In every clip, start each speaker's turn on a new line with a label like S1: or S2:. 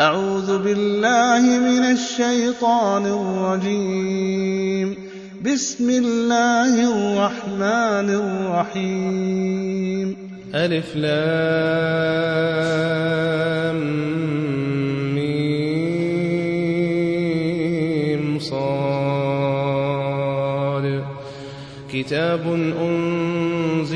S1: أعوذ بالله من الشيطان الرجيم. بسم الله الرحمن الرحيم.
S2: ألف لام ميم صاد. كتاب أنزل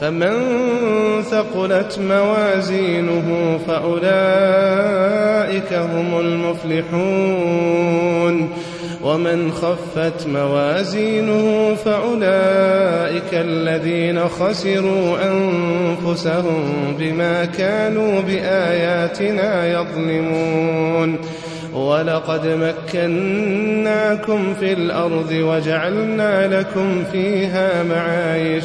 S2: فمن ثقلت موازينه فأولئك هم المفلحون. ومن خفت موازينه فأولئك الذين خسروا أنفسهم بما كانوا بآياتنا يظلمون. ولقد مكناكم في الأرض وجعلنا لكم فيها معايش.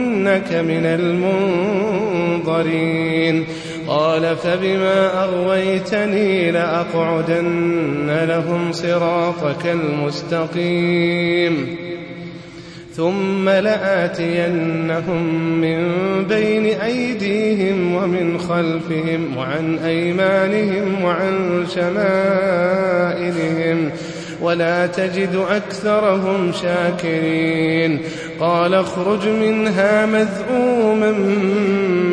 S2: إنك من المنظرين. قال فبما أغويتني لأقعدن لهم صراطك المستقيم. ثم لآتينهم من بين أيديهم ومن خلفهم وعن أيمانهم وعن شمائلهم ولا تجد أكثرهم شاكرين. قال اخرج منها مذءوما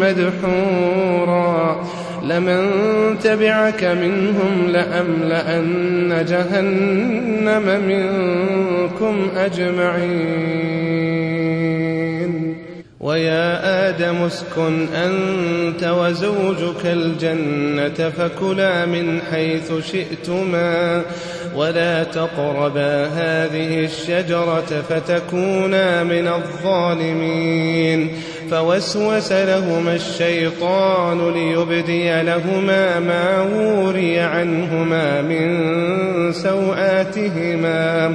S2: مدحورا. لمن تبعك منهم لأملأن جهنم منكم أجمعين. ويا آدم اسكن أنت وزوجك الجنة فكلا من حيث شئتما. ولا تقربا هذه الشجرة فتكونا من الظالمين. فوسوس لهما الشيطان ليبدي لهما ما وري عنهما من سوآتهما.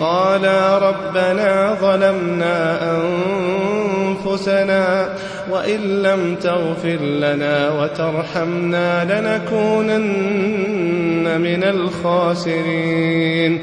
S2: قالا ربنا ظلمنا أنفسنا وإن لم تغفر لنا وترحمنا لنكونن من الخاسرين.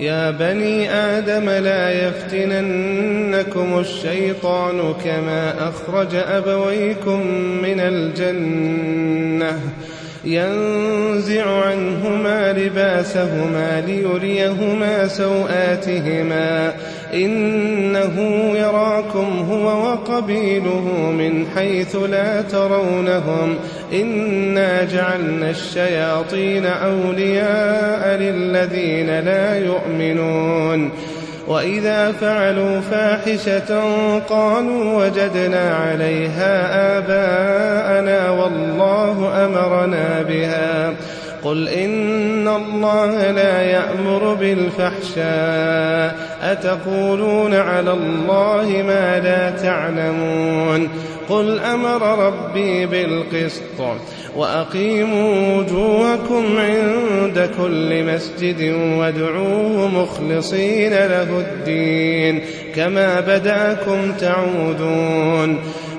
S2: يا بني آدم لا يفتننكم الشيطان كما أخرج أبويكم من الجنة. ينزع عنهما لباسهما ليريهما سوآتهما. إنه يراكم هو وقبيله من حيث لا ترونهم. إنا جعلنا الشياطين أولياء للذين لا يؤمنون وإذا فعلوا فاحشة قالوا وجدنا عليها آباءنا والله أمرنا بها قل إن الله لا يأمر بالفحشاء أتقولون على الله ما لا تعلمون قل أمر ربي بالقسط وأقيموا وجوهكم عند كل مسجد وادعوه مخلصين له الدين كما بدأكم تعودون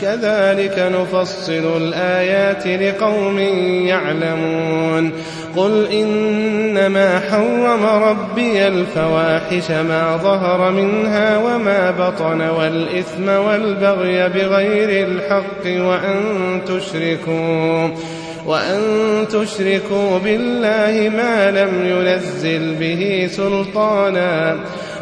S2: كذلك نفصل الآيات لقوم يعلمون. قل إنما حرم ربي الفواحش ما ظهر منها وما بطن والإثم والبغي بغير الحق وأن تشركوا وأن تشركوا بالله ما لم ينزل به سلطانا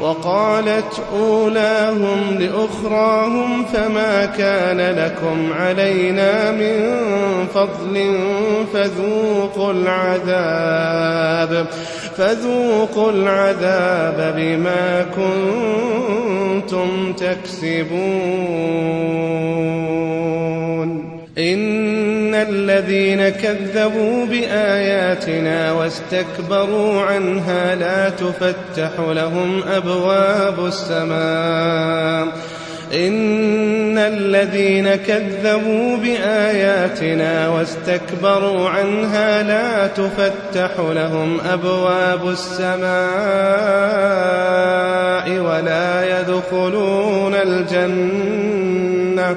S2: وقالت أولاهم لأخراهم فما كان لكم علينا من فضل فذوقوا العذاب فذوقوا العذاب بما كنتم تكسبون. إن الذين كذبوا بآياتنا واستكبروا عنها لا تفتح لهم أبواب السماء. إن الذين كذبوا بآياتنا واستكبروا عنها لا تفتح لهم أبواب السماء ولا يدخلون الجنة.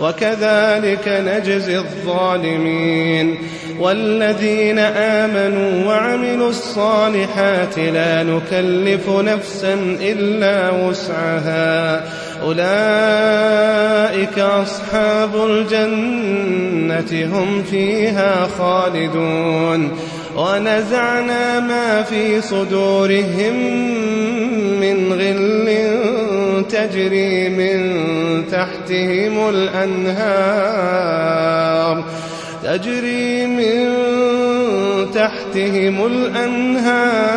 S2: وكذلك نجزي الظالمين والذين آمنوا وعملوا الصالحات لا نكلف نفسا إلا وسعها. أولئك أصحاب الجنة هم فيها خالدون. ونزعنا ما في صدورهم من غل تجري من تحتهم الأنهار. تجري من تحتهم الأنهار.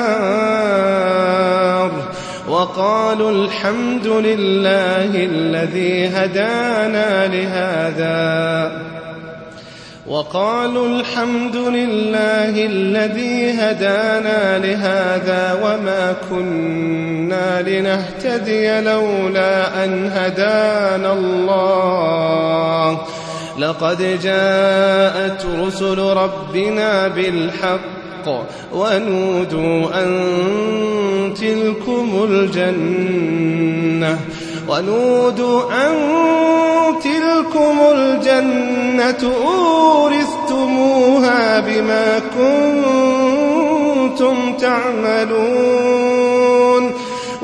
S2: وقالوا الحمد لله الذي هدانا لهذا. وقالوا الحمد لله الذي هدانا لهذا وما كنا لنهتدي لولا أن هدانا الله. لقد جاءت رسل ربنا بالحق ونودوا أن تلكم الجنة. ونودوا أن تلكم الجنة أورثتموها بما كنتم تعملون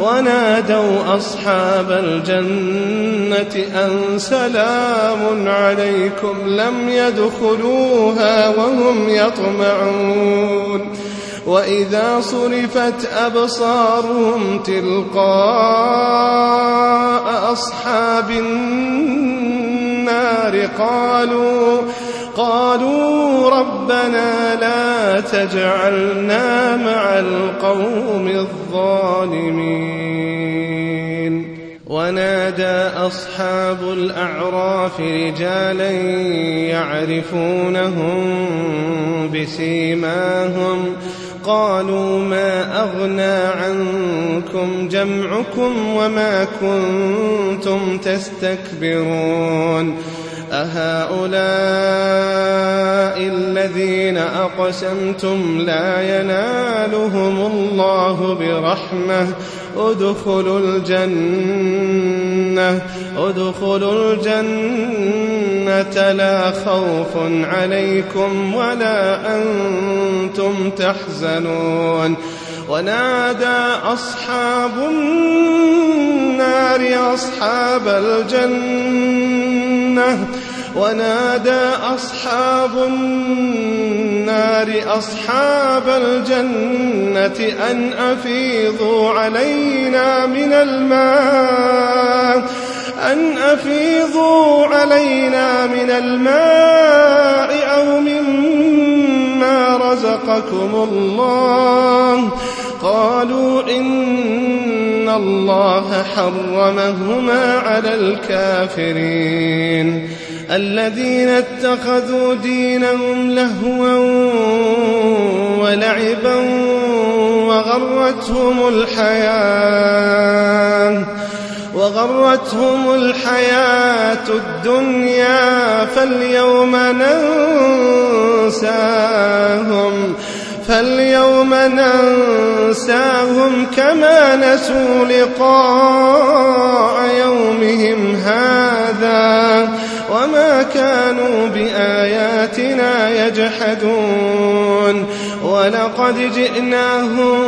S2: ونادوا أصحاب الجنة أن سلام عليكم لم يدخلوها وهم يطمعون وإذا صرفت أبصارهم تلقاء أصحاب النار قالوا قالوا ربنا لا تجعلنا مع القوم الظالمين. ونادى أصحاب الأعراف رجالا يعرفونهم بسيماهم. قالوا ما أغنى عنكم جمعكم وما كنتم تستكبرون. أهؤلاء الذين أقسمتم لا ينالهم الله برحمة. ادخلوا الجنة ادخلوا الجنة. لا خوف عليكم ولا أنتم تحزنون. ونادى أصحاب النار أصحاب الجنة. ونادى أصحاب النار أصحاب الجنة أن أفيضوا علينا من الماء أن أفيضوا علينا من الماء أو مما رزقكم الله. قالوا إن الله حرمهما على الكافرين. الذين اتخذوا دينهم لهوا ولعبا وغرتهم الحياة وغرتهم الحياة الدنيا فاليوم ننساهم. فاليوم ننساهم كما نسوا لقاء يومهم هذا وما كانوا بآياتنا يجحدون ولقد جئناهم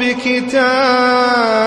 S2: بكتاب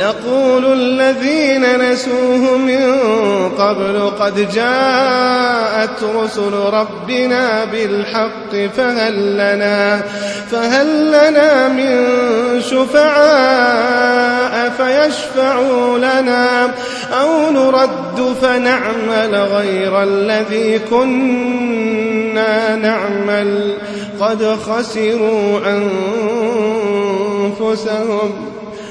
S2: يقول الذين نسوه من قبل قد جاءت رسل ربنا بالحق فهل لنا فهل لنا من شفعاء فيشفعوا لنا أو نرد فنعمل غير الذي كنا نعمل قد خسروا أنفسهم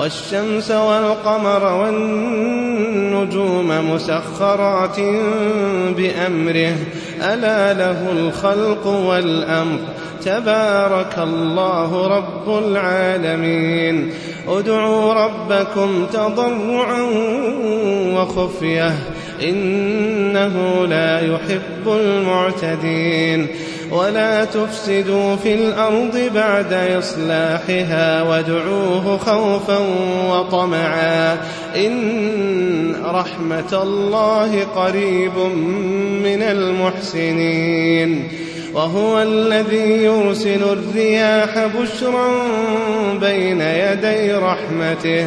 S2: والشمس والقمر والنجوم مسخرات بأمره. ألا له الخلق والأمر. تبارك الله رب العالمين. ادعوا ربكم تضرعا وخفية. إنه لا يحب المعتدين. ولا تفسدوا في الأرض بعد إصلاحها وادعوه خوفا وطمعا إن رحمة الله قريب من المحسنين وهو الذي يرسل الرياح بشرا بين يدي رحمته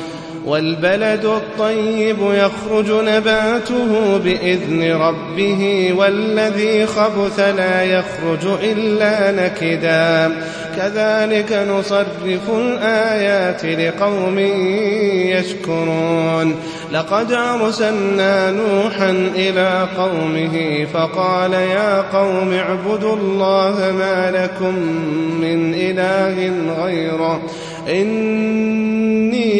S2: والبلد الطيب يخرج نباته بإذن ربه والذي خبث لا يخرج إلا نكدا. كذلك نصرف الآيات لقوم يشكرون. لقد أرسلنا نوحا إلى قومه فقال يا قوم اعبدوا الله ما لكم من إله غيره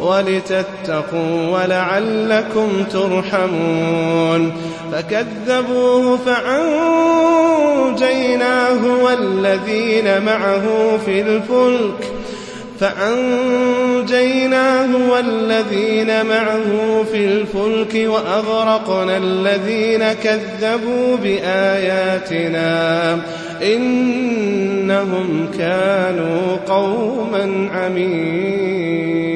S2: ولتتقوا ولعلكم ترحمون فكذبوه فأنجيناه والذين معه في الفلك فأنجيناه والذين معه في الفلك وأغرقنا الذين كذبوا بآياتنا إنهم كانوا قوما عمين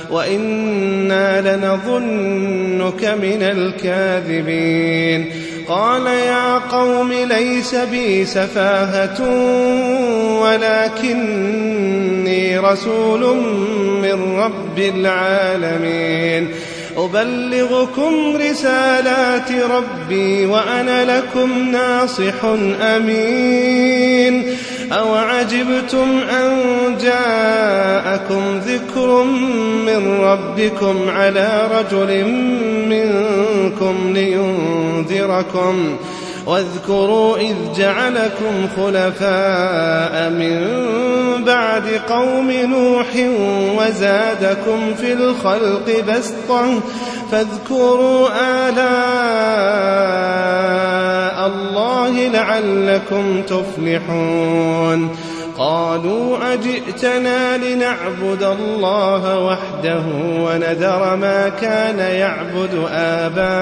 S2: وإنا لنظنك من الكاذبين. قال يا قوم ليس بي سفاهة ولكني رسول من رب العالمين. أبلغكم رسالات ربي وأنا لكم ناصح أمين. أوعجبتم أن جاءكم ذكر من ربكم على رجل منكم لينذركم واذكروا إذ جعلكم خلفاء من بعد قوم نوح وزادكم في الخلق بسطا فاذكروا آلاء الله لعلكم تفلحون قالوا أجئتنا لنعبد الله وحده ونذر ما كان يعبد آباؤنا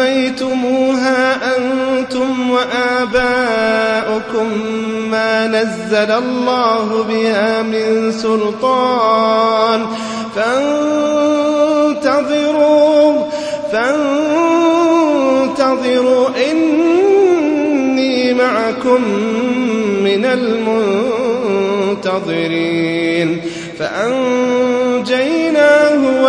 S2: سميتموها أنتم وآباؤكم ما نزل الله بها من سلطان فانتظروا فانتظروا إني معكم من المنتظرين. فأنجيناه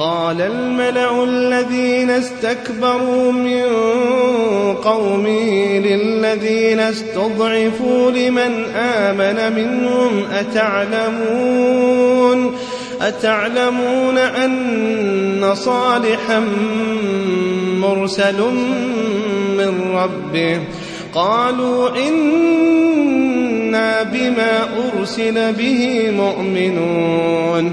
S2: قال الملأ الذين استكبروا من قومه للذين استضعفوا لمن آمن منهم أتعلمون أتعلمون أن صالحا مرسل من ربه قالوا إنا بما أرسل به مؤمنون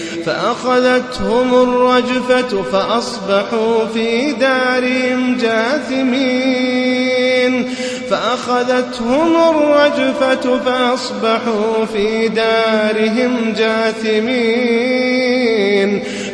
S2: فأخذتهم الرجفة فأصبحوا في دارهم جاثمين. فأخذتهم الرجفة فأصبحوا في دارهم جاثمين.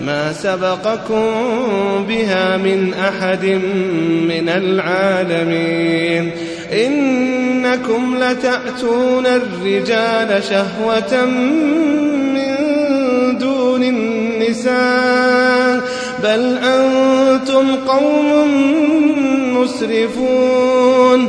S2: ما سبقكم بها من أحد من العالمين. إنكم لتأتون الرجال شهوة من دون النساء. بل أنتم قوم مسرفون.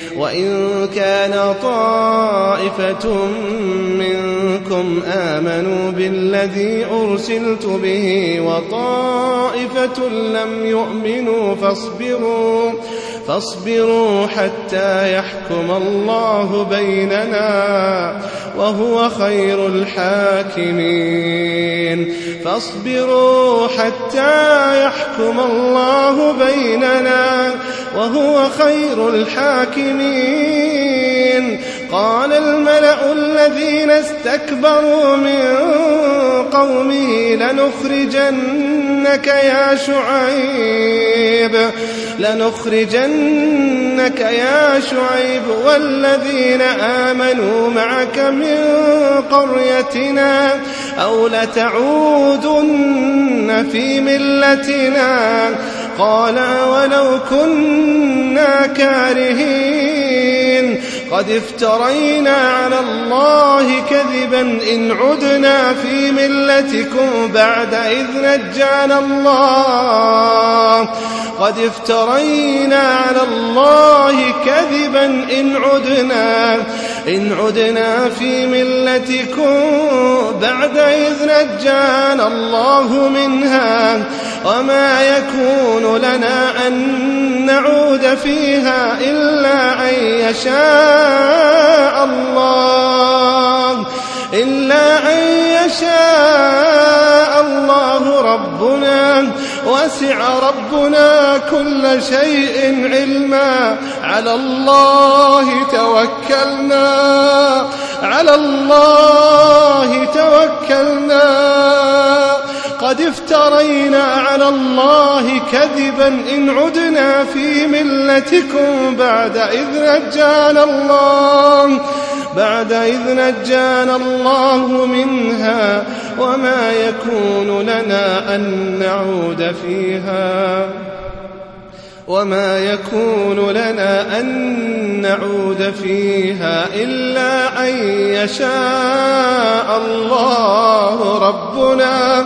S2: وإن كان طائفة منكم آمنوا بالذي أرسلت به وطائفة لم يؤمنوا فاصبروا فاصبروا حتى يحكم الله بيننا وهو خير الحاكمين. فاصبروا حتى يحكم الله بيننا وهو خير الحاكمين. قال الملأ الذين استكبروا من قومه لنخرجنك يا شعيب. لنخرجنك يا شعيب والذين آمنوا معك من قريتنا أو لتعودن في ملتنا. قال ولو كنا كارهين. قد افترينا على الله كذبا إن عدنا في ملتكم بعد إذ نجانا الله. قد افترينا على الله كذبا إن عدنا إن عدنا في ملتكم بعد إذ نجانا الله منها. وما يكون لنا أن نعود فيها إلا أن يشاء الله. إلا أن يشاء الله ربنا. وسع ربنا كل شيء علما. على الله توكلنا. على الله توكلنا. قد افترينا على الله كذبا إن عدنا في ملتكم بعد إذ نجانا الله بعد إذ نجانا الله منها وما يكون لنا أن نعود فيها وما يكون لنا أن نعود فيها إلا أن يشاء الله ربنا.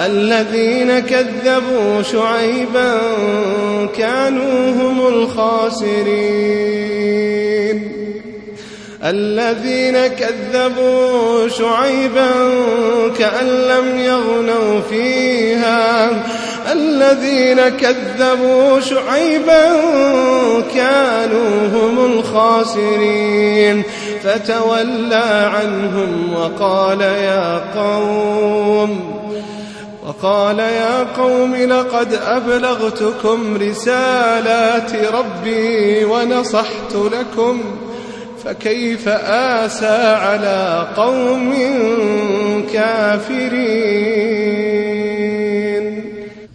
S2: الذين كذبوا شعيبا كانوا هم الخاسرين. الذين كذبوا شعيبا كأن لم يغنوا فيها. الذين كذبوا شعيبا كانوا هم الخاسرين. فتولى عنهم وقال يا قوم وقال يا قوم لقد أبلغتكم رسالات ربي ونصحت لكم فكيف آسى على قوم كافرين؟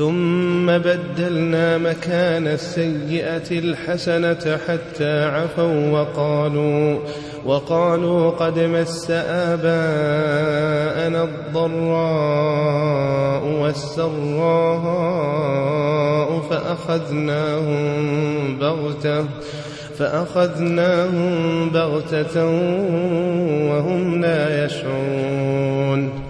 S2: ثم بدلنا مكان السيئة الحسنة حتى عفوا وقالوا وقالوا قد مس آباءنا الضراء والسراء فأخذناهم بغتة فأخذناهم بغتة وهم لا يشعرون.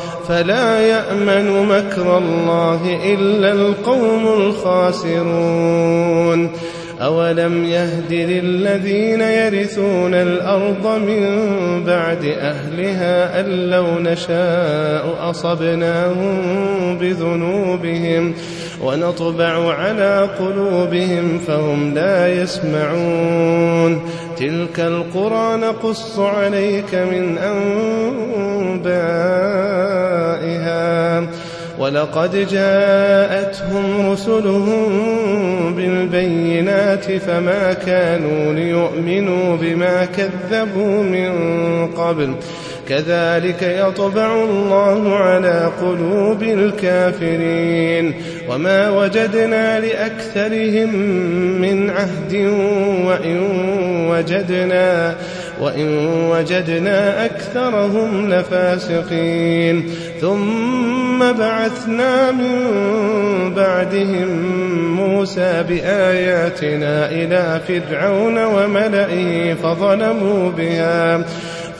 S2: فلا يأمن مكر الله إلا القوم الخاسرون. أولم يهد للذين يرثون الأرض من بعد أهلها أن لو نشاء أصبناهم بذنوبهم ونطبع على قلوبهم فهم لا يسمعون. تلك القرى نقص عليك من أنبائها. ولقد جاءتهم رسلهم بالبينات فما كانوا ليؤمنوا بما كذبوا من قبل. كذلك يطبع الله على قلوب الكافرين. وما وجدنا لأكثرهم من عهد وإن وجدنا وإن وجدنا أكثرهم لفاسقين. ثم بعثنا من بعدهم موسى بآياتنا إلى فرعون وملئه فظلموا بها.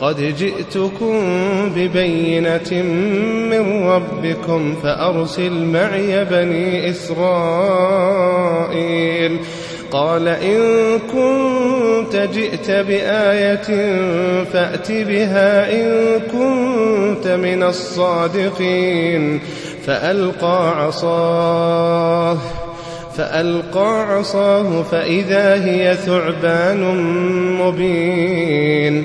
S2: قد جئتكم ببينة من ربكم فأرسل معي بني إسرائيل. قال إن كنت جئت بآية فأت بها إن كنت من الصادقين. فألقى عصاه فألقى عصاه فإذا هي ثعبان مبين.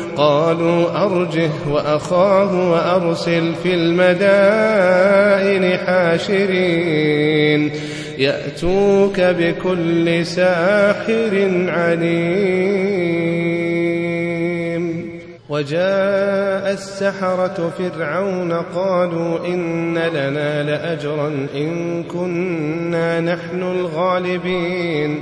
S2: قالوا أرجه وأخاه وأرسل في المدائن حاشرين يأتوك بكل ساحر عليم وجاء السحرة فرعون قالوا إن لنا لأجرا إن كنا نحن الغالبين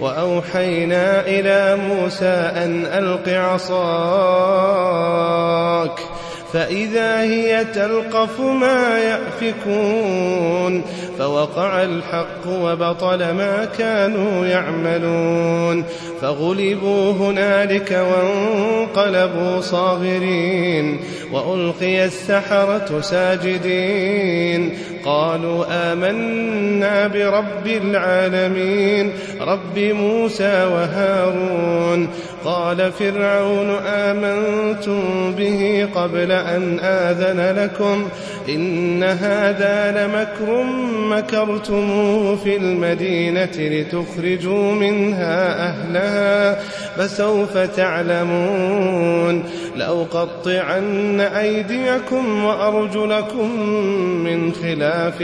S2: وأوحينا إلى موسى أن ألق عصاك فإذا هي تلقف ما يأفكون فوقع الحق وبطل ما كانوا يعملون. فغلبوا هنالك وانقلبوا صاغرين. وألقي السحرة ساجدين. قالوا آمنا برب العالمين رب موسى وهارون. قال فرعون آمنتم به قبل أن آذن لكم إن هذا لمكر مكرتموه في المدينة لتخرجوا منها أهلها فسوف تعلمون لأقطعن أيديكم وأرجلكم من خلاف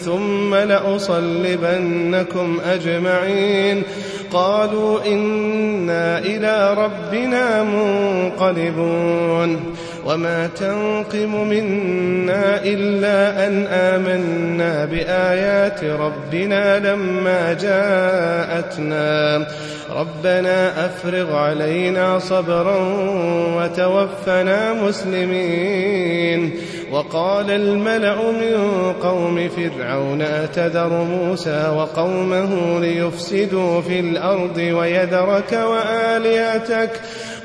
S2: ثم لأصلبنكم أجمعين قالوا إنا إلى ربنا منقلبون وما تنقم منا إلا أن آمنا بآيات ربنا لما جاءتنا ربنا أفرغ علينا صبرا وتوفنا مسلمين وقال الملأ من قوم فرعون أتذر موسى وقومه ليفسدوا في الأرض ويذرك وآلهتك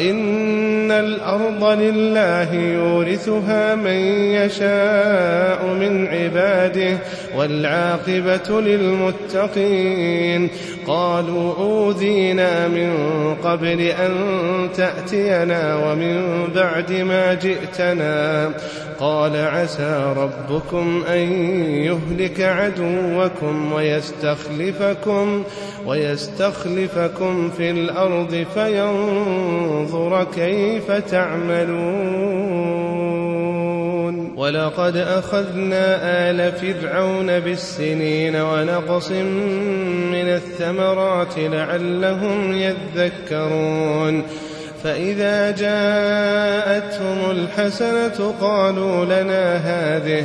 S2: إن الأرض لله يورثها من يشاء من عباده والعاقبة للمتقين. قالوا أوذينا من قبل أن تأتينا ومن بعد ما جئتنا. قال عسى ربكم أن يهلك عدوكم ويستخلفكم ويستخلفكم في الأرض فينظر كيف تعملون. ولقد أخذنا آل فرعون بالسنين ونقص من الثمرات لعلهم يذكرون. فإذا جاءتهم الحسنة قالوا لنا هذه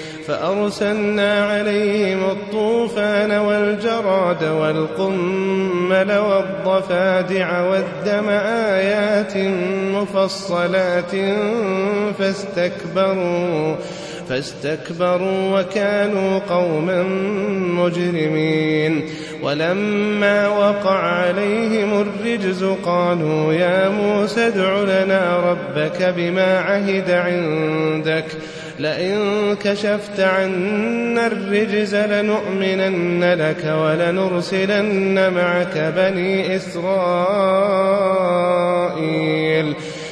S2: فأرسلنا عليهم الطوفان والجراد والقمل والضفادع والدم آيات مفصلات فاستكبروا فاستكبروا وكانوا قوما مجرمين. ولما وقع عليهم الرجز قالوا يا موسى ادع لنا ربك بما عهد عندك. لئن كشفت عنا الرجز لنؤمنن لك ولنرسلن معك بني إسرائيل.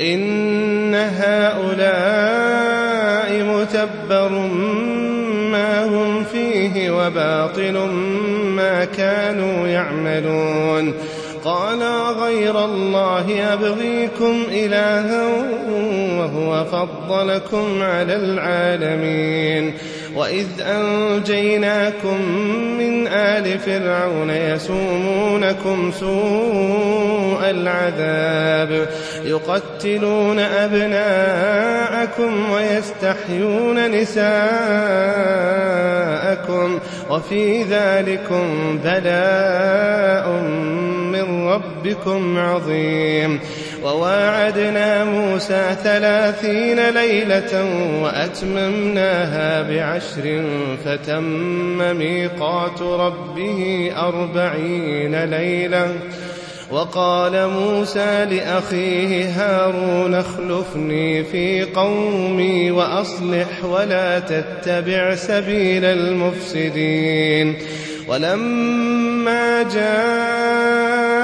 S2: إن هؤلاء متبر ما هم فيه وباطل ما كانوا يعملون قال غير الله أبغيكم إلها وهو فضلكم على العالمين. وإذ أنجيناكم من آل فرعون يسومونكم سوء العذاب يقتلون أبناءكم ويستحيون نساءكم وفي ذلكم بلاء ربكم عظيم. وواعدنا موسى ثلاثين ليلة وأتممناها بعشر فتم ميقات ربه أربعين ليلة. وقال موسى لأخيه هارون اخلفني في قومي وأصلح ولا تتبع سبيل المفسدين. ولما جاء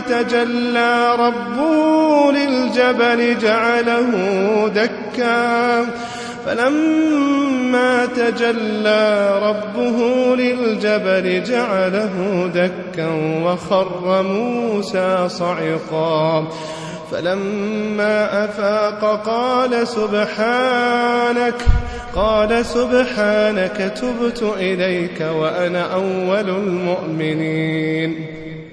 S2: تجلى ربه للجبل جعله دكا. فلما تجلى ربه للجبل جعله دكا وخر موسى صعقا. فلما أفاق قال سبحانك قال سبحانك تبت إليك وأنا أول المؤمنين.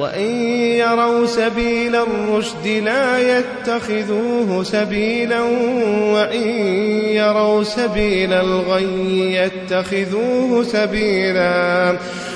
S2: وإن يروا سبيل الرشد لا يتخذوه سبيلا وإن يروا سبيل الغي يتخذوه سبيلا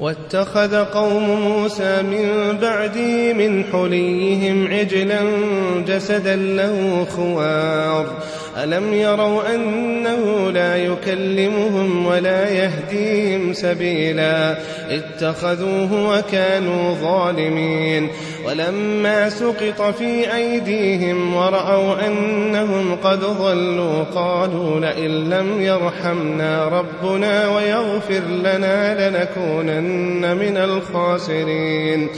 S2: واتخذ قوم موسى من بعده من حليهم عجلا جسدا له خوار. ألم يروا أنه لا يكلمهم ولا يهديهم سبيلا اتخذوه وكانوا ظالمين ولما سقط في أيديهم ورأوا أنهم قد ضلوا قالوا لئن لم يرحمنا ربنا ويغفر لنا لنكونن من الخاسرين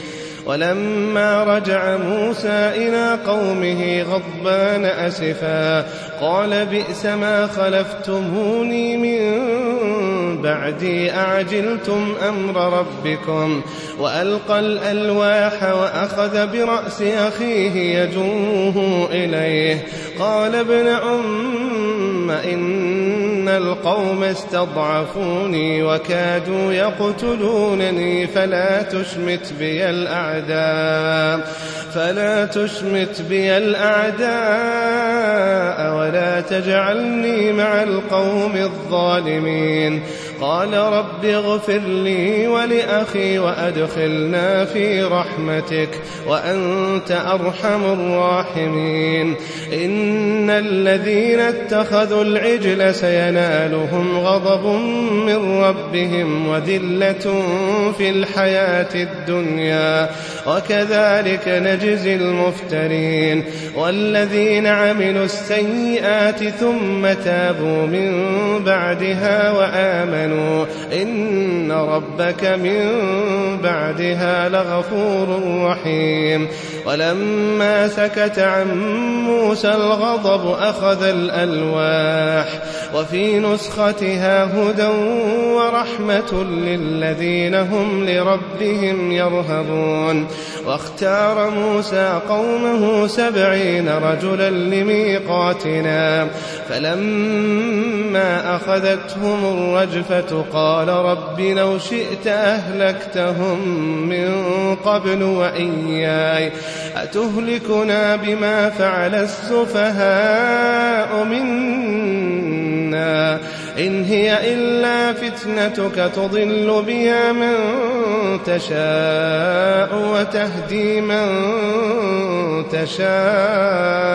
S2: ولما رجع موسى إلى قومه غضبان أسفا قال بئس ما خلفتموني من بعدي أعجلتم أمر ربكم؟ وألقى الألواح وأخذ برأس أخيه يجوه إليه. قال ابن أم إن القوم استضعفوني وكادوا يقتلونني فلا تشمت بي الأعداء فلا تشمت بي الأعداء ولا تجعلني مع القوم الظالمين قال رب اغفر لي ولأخي وأدخلنا في رحمتك وأنت أرحم الراحمين. إن الذين اتخذوا العجل سينالهم غضب من ربهم وذلة في الحياة الدنيا. وكذلك نجزي المفترين. والذين عملوا السيئات ثم تابوا من بعدها وآمنوا آمنوا. إن ربك من بعدها لغفور رحيم. ولما سكت عن موسى الغضب أخذ الألواح. وفي نسختها هدى ورحمة للذين هم لربهم يرهبون. واختار موسى قومه سبعين رجلا لميقاتنا. فلما أخذتهم الرجفة قال رب لو شئت أهلكتهم من قبل وإياي أتهلكنا بما فعل السفهاء منا إن هي إلا فتنتك تضل بها من تشاء وتهدي من تشاء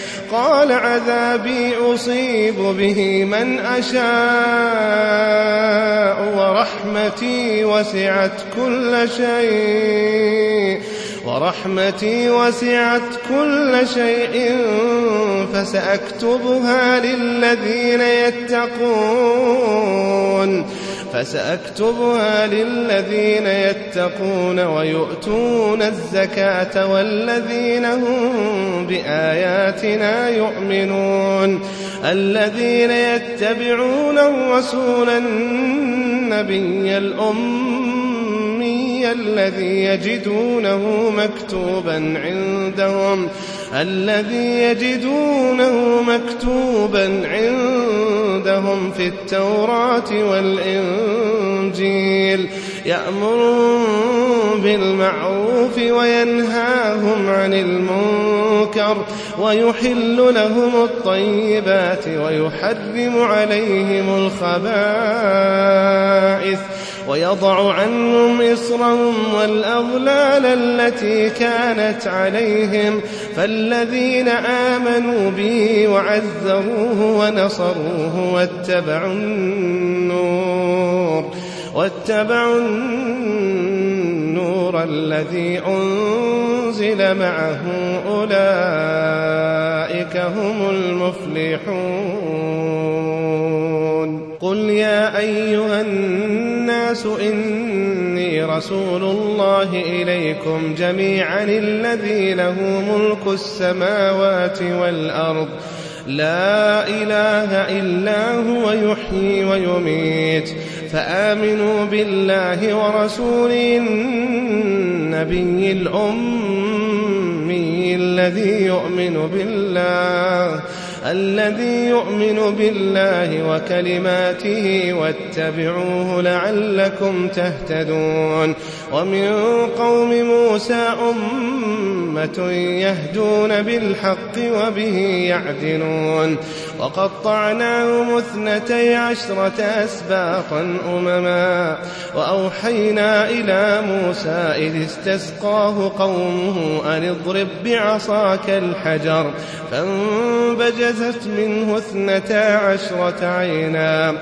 S2: قال عذابي أصيب به من أشاء ورحمتي وسعت كل شيء ورحمتي وسعت كل شيء فسأكتبها للذين يتقون. فسأكتبها للذين يتقون ويؤتون الزكاة والذين هم بآياتنا يؤمنون. الذين يتبعون الرسول النبي الأمي الذي يجدونه مكتوبا عندهم. الذي يجدونه مكتوبا عندهم في التوراة والإنجيل يأمرون بالمعروف وينهاهم عن المنكر ويحل لهم الطيبات ويحرم عليهم الخبائث. ويضع عنهم إصرهم والأغلال التي كانت عليهم فالذين آمنوا به وعزروه ونصروه واتبعوا النور واتبعوا النور الذي أنزل معه أولئك هم المفلحون قل يا أيها الناس إني رسول الله إليكم جميعا الذي له ملك السماوات والأرض. لا إله إلا هو يحيي ويميت. فآمنوا بالله ورسوله النبي الأمي الذي يؤمن بالله. الذي يؤمن بالله وكلماته واتبعوه لعلكم تهتدون. ومن قوم موسى أمة يهدون بالحق وبه يعدلون. وقطعناهم اثنتي عشرة أسباطا أمما. وأوحينا إلى موسى إذ استسقاه قومه أن اضرب بعصاك الحجر. فانبجزت منه اثنتا عشرة عينا.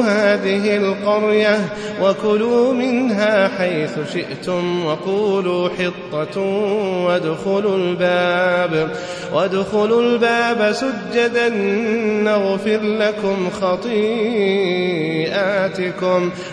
S2: هذه القرية وكلوا منها حيث شئتم وقولوا حطة وادخلوا الباب وادخلوا الباب سجدا نغفر لكم خطيئاتكم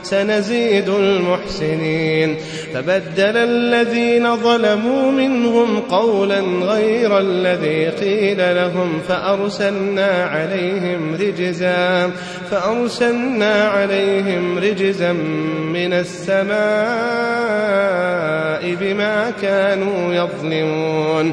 S2: سنزيد المحسنين. فبدل الذين ظلموا منهم قولا غير الذي قيل لهم فأرسلنا عليهم رجزا فأرسلنا عليهم رجزا من السماء بما كانوا يظلمون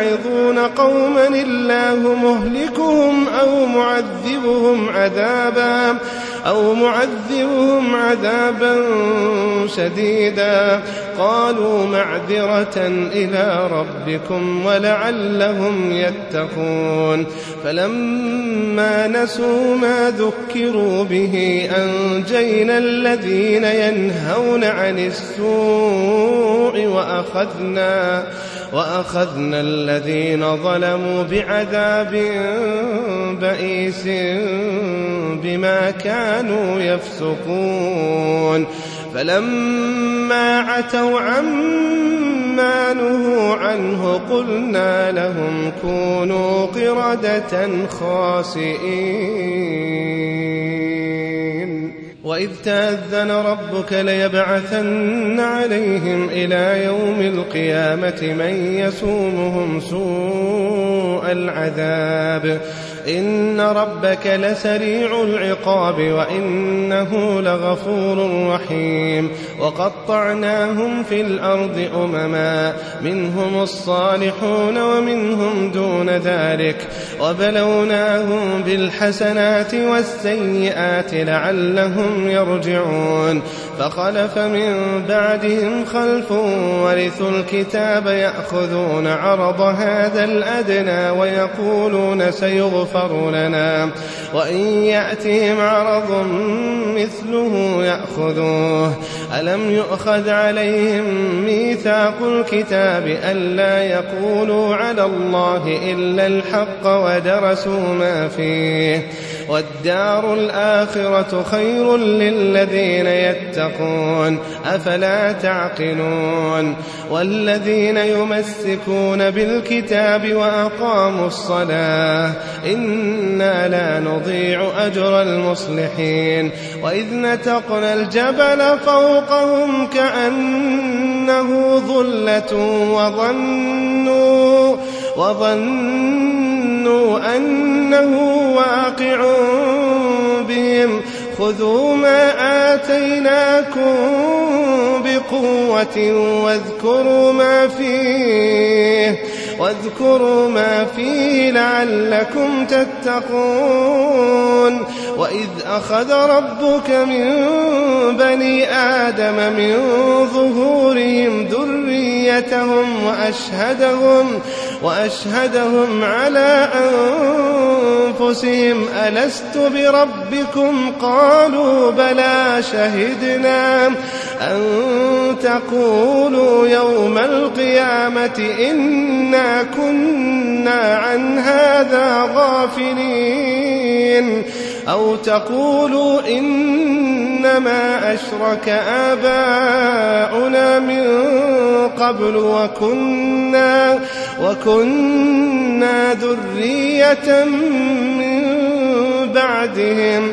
S2: تعظون قوما الله مهلكهم أو معذبهم عذابا أو معذبهم عذابا شديدا. قالوا معذرة إلى ربكم ولعلهم يتقون. فلما نسوا ما ذكروا به أنجينا الذين ينهون عن السوء وأخذنا وأخذنا الذين ظلموا بعذاب بئيس بما كانوا يفسقون. فلما عتوا عما نهوا عنه قلنا لهم كونوا قردة خاسئين. وإذ تأذن ربك ليبعثن عليهم إلى يوم القيامة من يسومهم سوء العذاب إن ربك لسريع العقاب وإنه لغفور رحيم. وقطعناهم في الأرض أمما منهم الصالحون ومنهم دون ذلك. وبلوناهم بالحسنات والسيئات لعلهم يرجعون. فخلف من بعدهم خلف ورثوا الكتاب يأخذون عرض هذا الأدنى ويقولون سيغفر لنا. وإن يأتهم عرض مثله يأخذوه. ألم يؤخذ عليهم ميثاق الكتاب ألا يقولوا على الله إلا الحق ودرسوا ما فيه. والدار الآخرة خير للذين يتقون أفلا تعقلون؟ والذين يمسكون بالكتاب وأقاموا الصلاة إنا لا نضيع أجر المصلحين. وإذ نتقنا الجبل فوقهم كأنه ظلة وظنوا وظنوا أنه واقع بهم. خذوا ما آتيناكم بقوة واذكروا ما فيه. واذكروا ما فيه لعلكم تتقون. وإذ أخذ ربك من بني آدم من ظهورهم ذريتهم وأشهدهم وأشهدهم على أنفسهم. ألست بربكم؟ قالوا بلى شهدنا أن تقولوا يوم القيامة إنا كنا عن هذا غافلين. أو تقولوا إنما أشرك آباؤنا من قبل وكنا وكنا ذرية من بعدهم.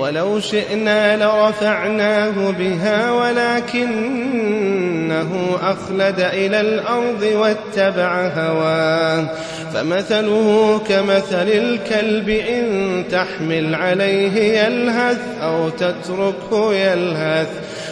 S2: ولو شئنا لرفعناه بها ولكنه أخلد إلى الأرض واتبع هواه فمثله كمثل الكلب إن تحمل عليه يلهث أو تتركه يلهث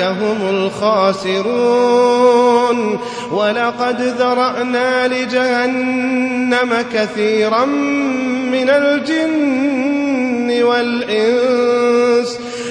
S2: هم الخاسرون. ولقد ذرأنا لجهنم كثيرا من الجن والإنس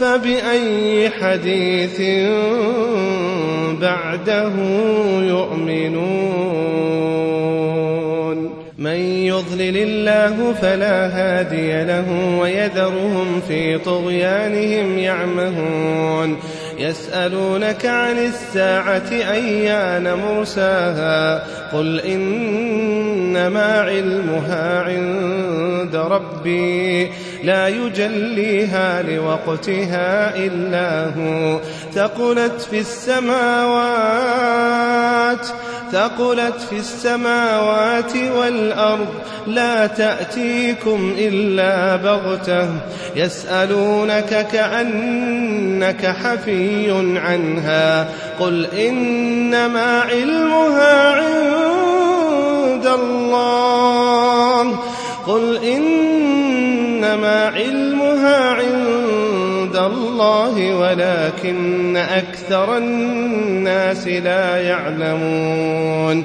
S2: فبأي حديث بعده يؤمنون؟ من يضلل الله فلا هادي له ويذرهم في طغيانهم يعمهون. يسألونك عن الساعة أيان مرساها قل إنما علمها عند ربي لا يجليها لوقتها إلا هو ثقلت في السماوات ثقلت في السماوات والأرض لا تأتيكم إلا بغتة يسألونك كأنك حفي عنها. قل إنما علمها عند الله. قل إنما علمها عند الله ولكن أكثر الناس لا يعلمون.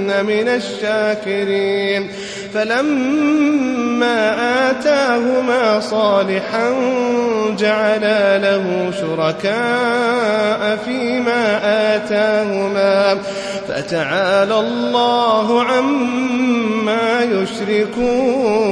S2: من الشاكرين فلما آتاهما صالحا جعلا له شركاء فيما آتاهما فتعالى الله عما يشركون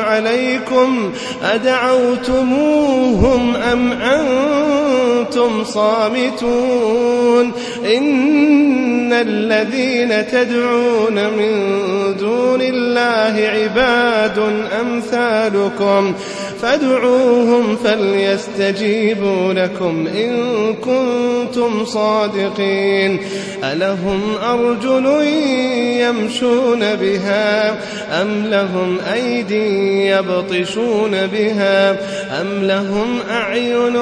S2: عليكم أدعوتموهم أم أنتم صامتون إن الذين تدعون من دون الله عباد أمثالكم فادعوهم فليستجيبوا لكم إن كنتم صادقين. ألهم أرجل يمشون بها أم لهم أيدي يبطشون بها أم لهم أعين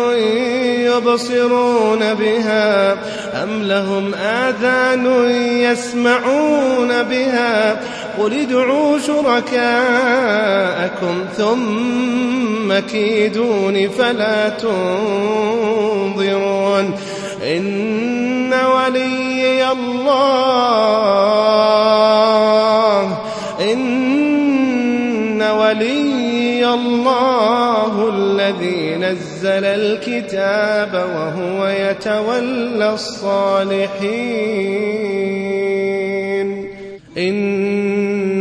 S2: يبصرون بها أم لهم آذان يسمعون بها قل ادعوا شركاءكم ثم كيدون فلا تنظرون. إن ولي الله إن ولي الله الذي نزل الكتاب وهو يتولى الصالحين. إن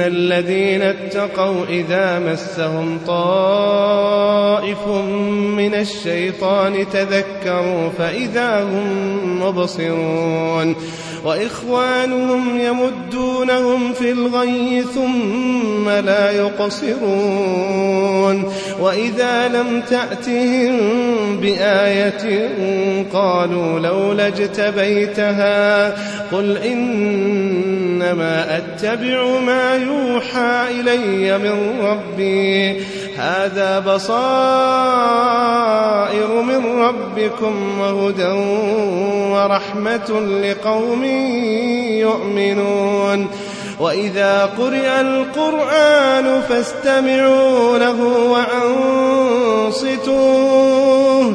S2: الذين اتقوا إذا مسهم طائف من الشيطان تذكروا فإذا هم مبصرون وإخوانهم يمدونهم في الغي ثم لا يقصرون وإذا لم تأتهم بآية قالوا لولا اجتبيتها قل إنما أتبع ما يوحى إلي من ربي. هذا بصائر من ربكم وهدى ورحمة لقوم يؤمنون. وإذا قرئ القرآن فاستمعوا له وأنصتوا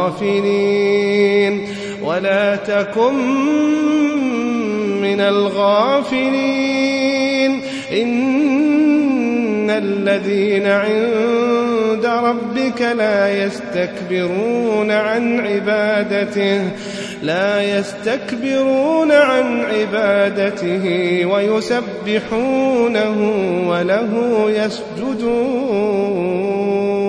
S2: الغافلين. ولا تكن من الغافلين. إن الذين عند ربك لا يستكبرون عن عبادته لا يستكبرون عن عبادته ويسبحونه وله يسجدون.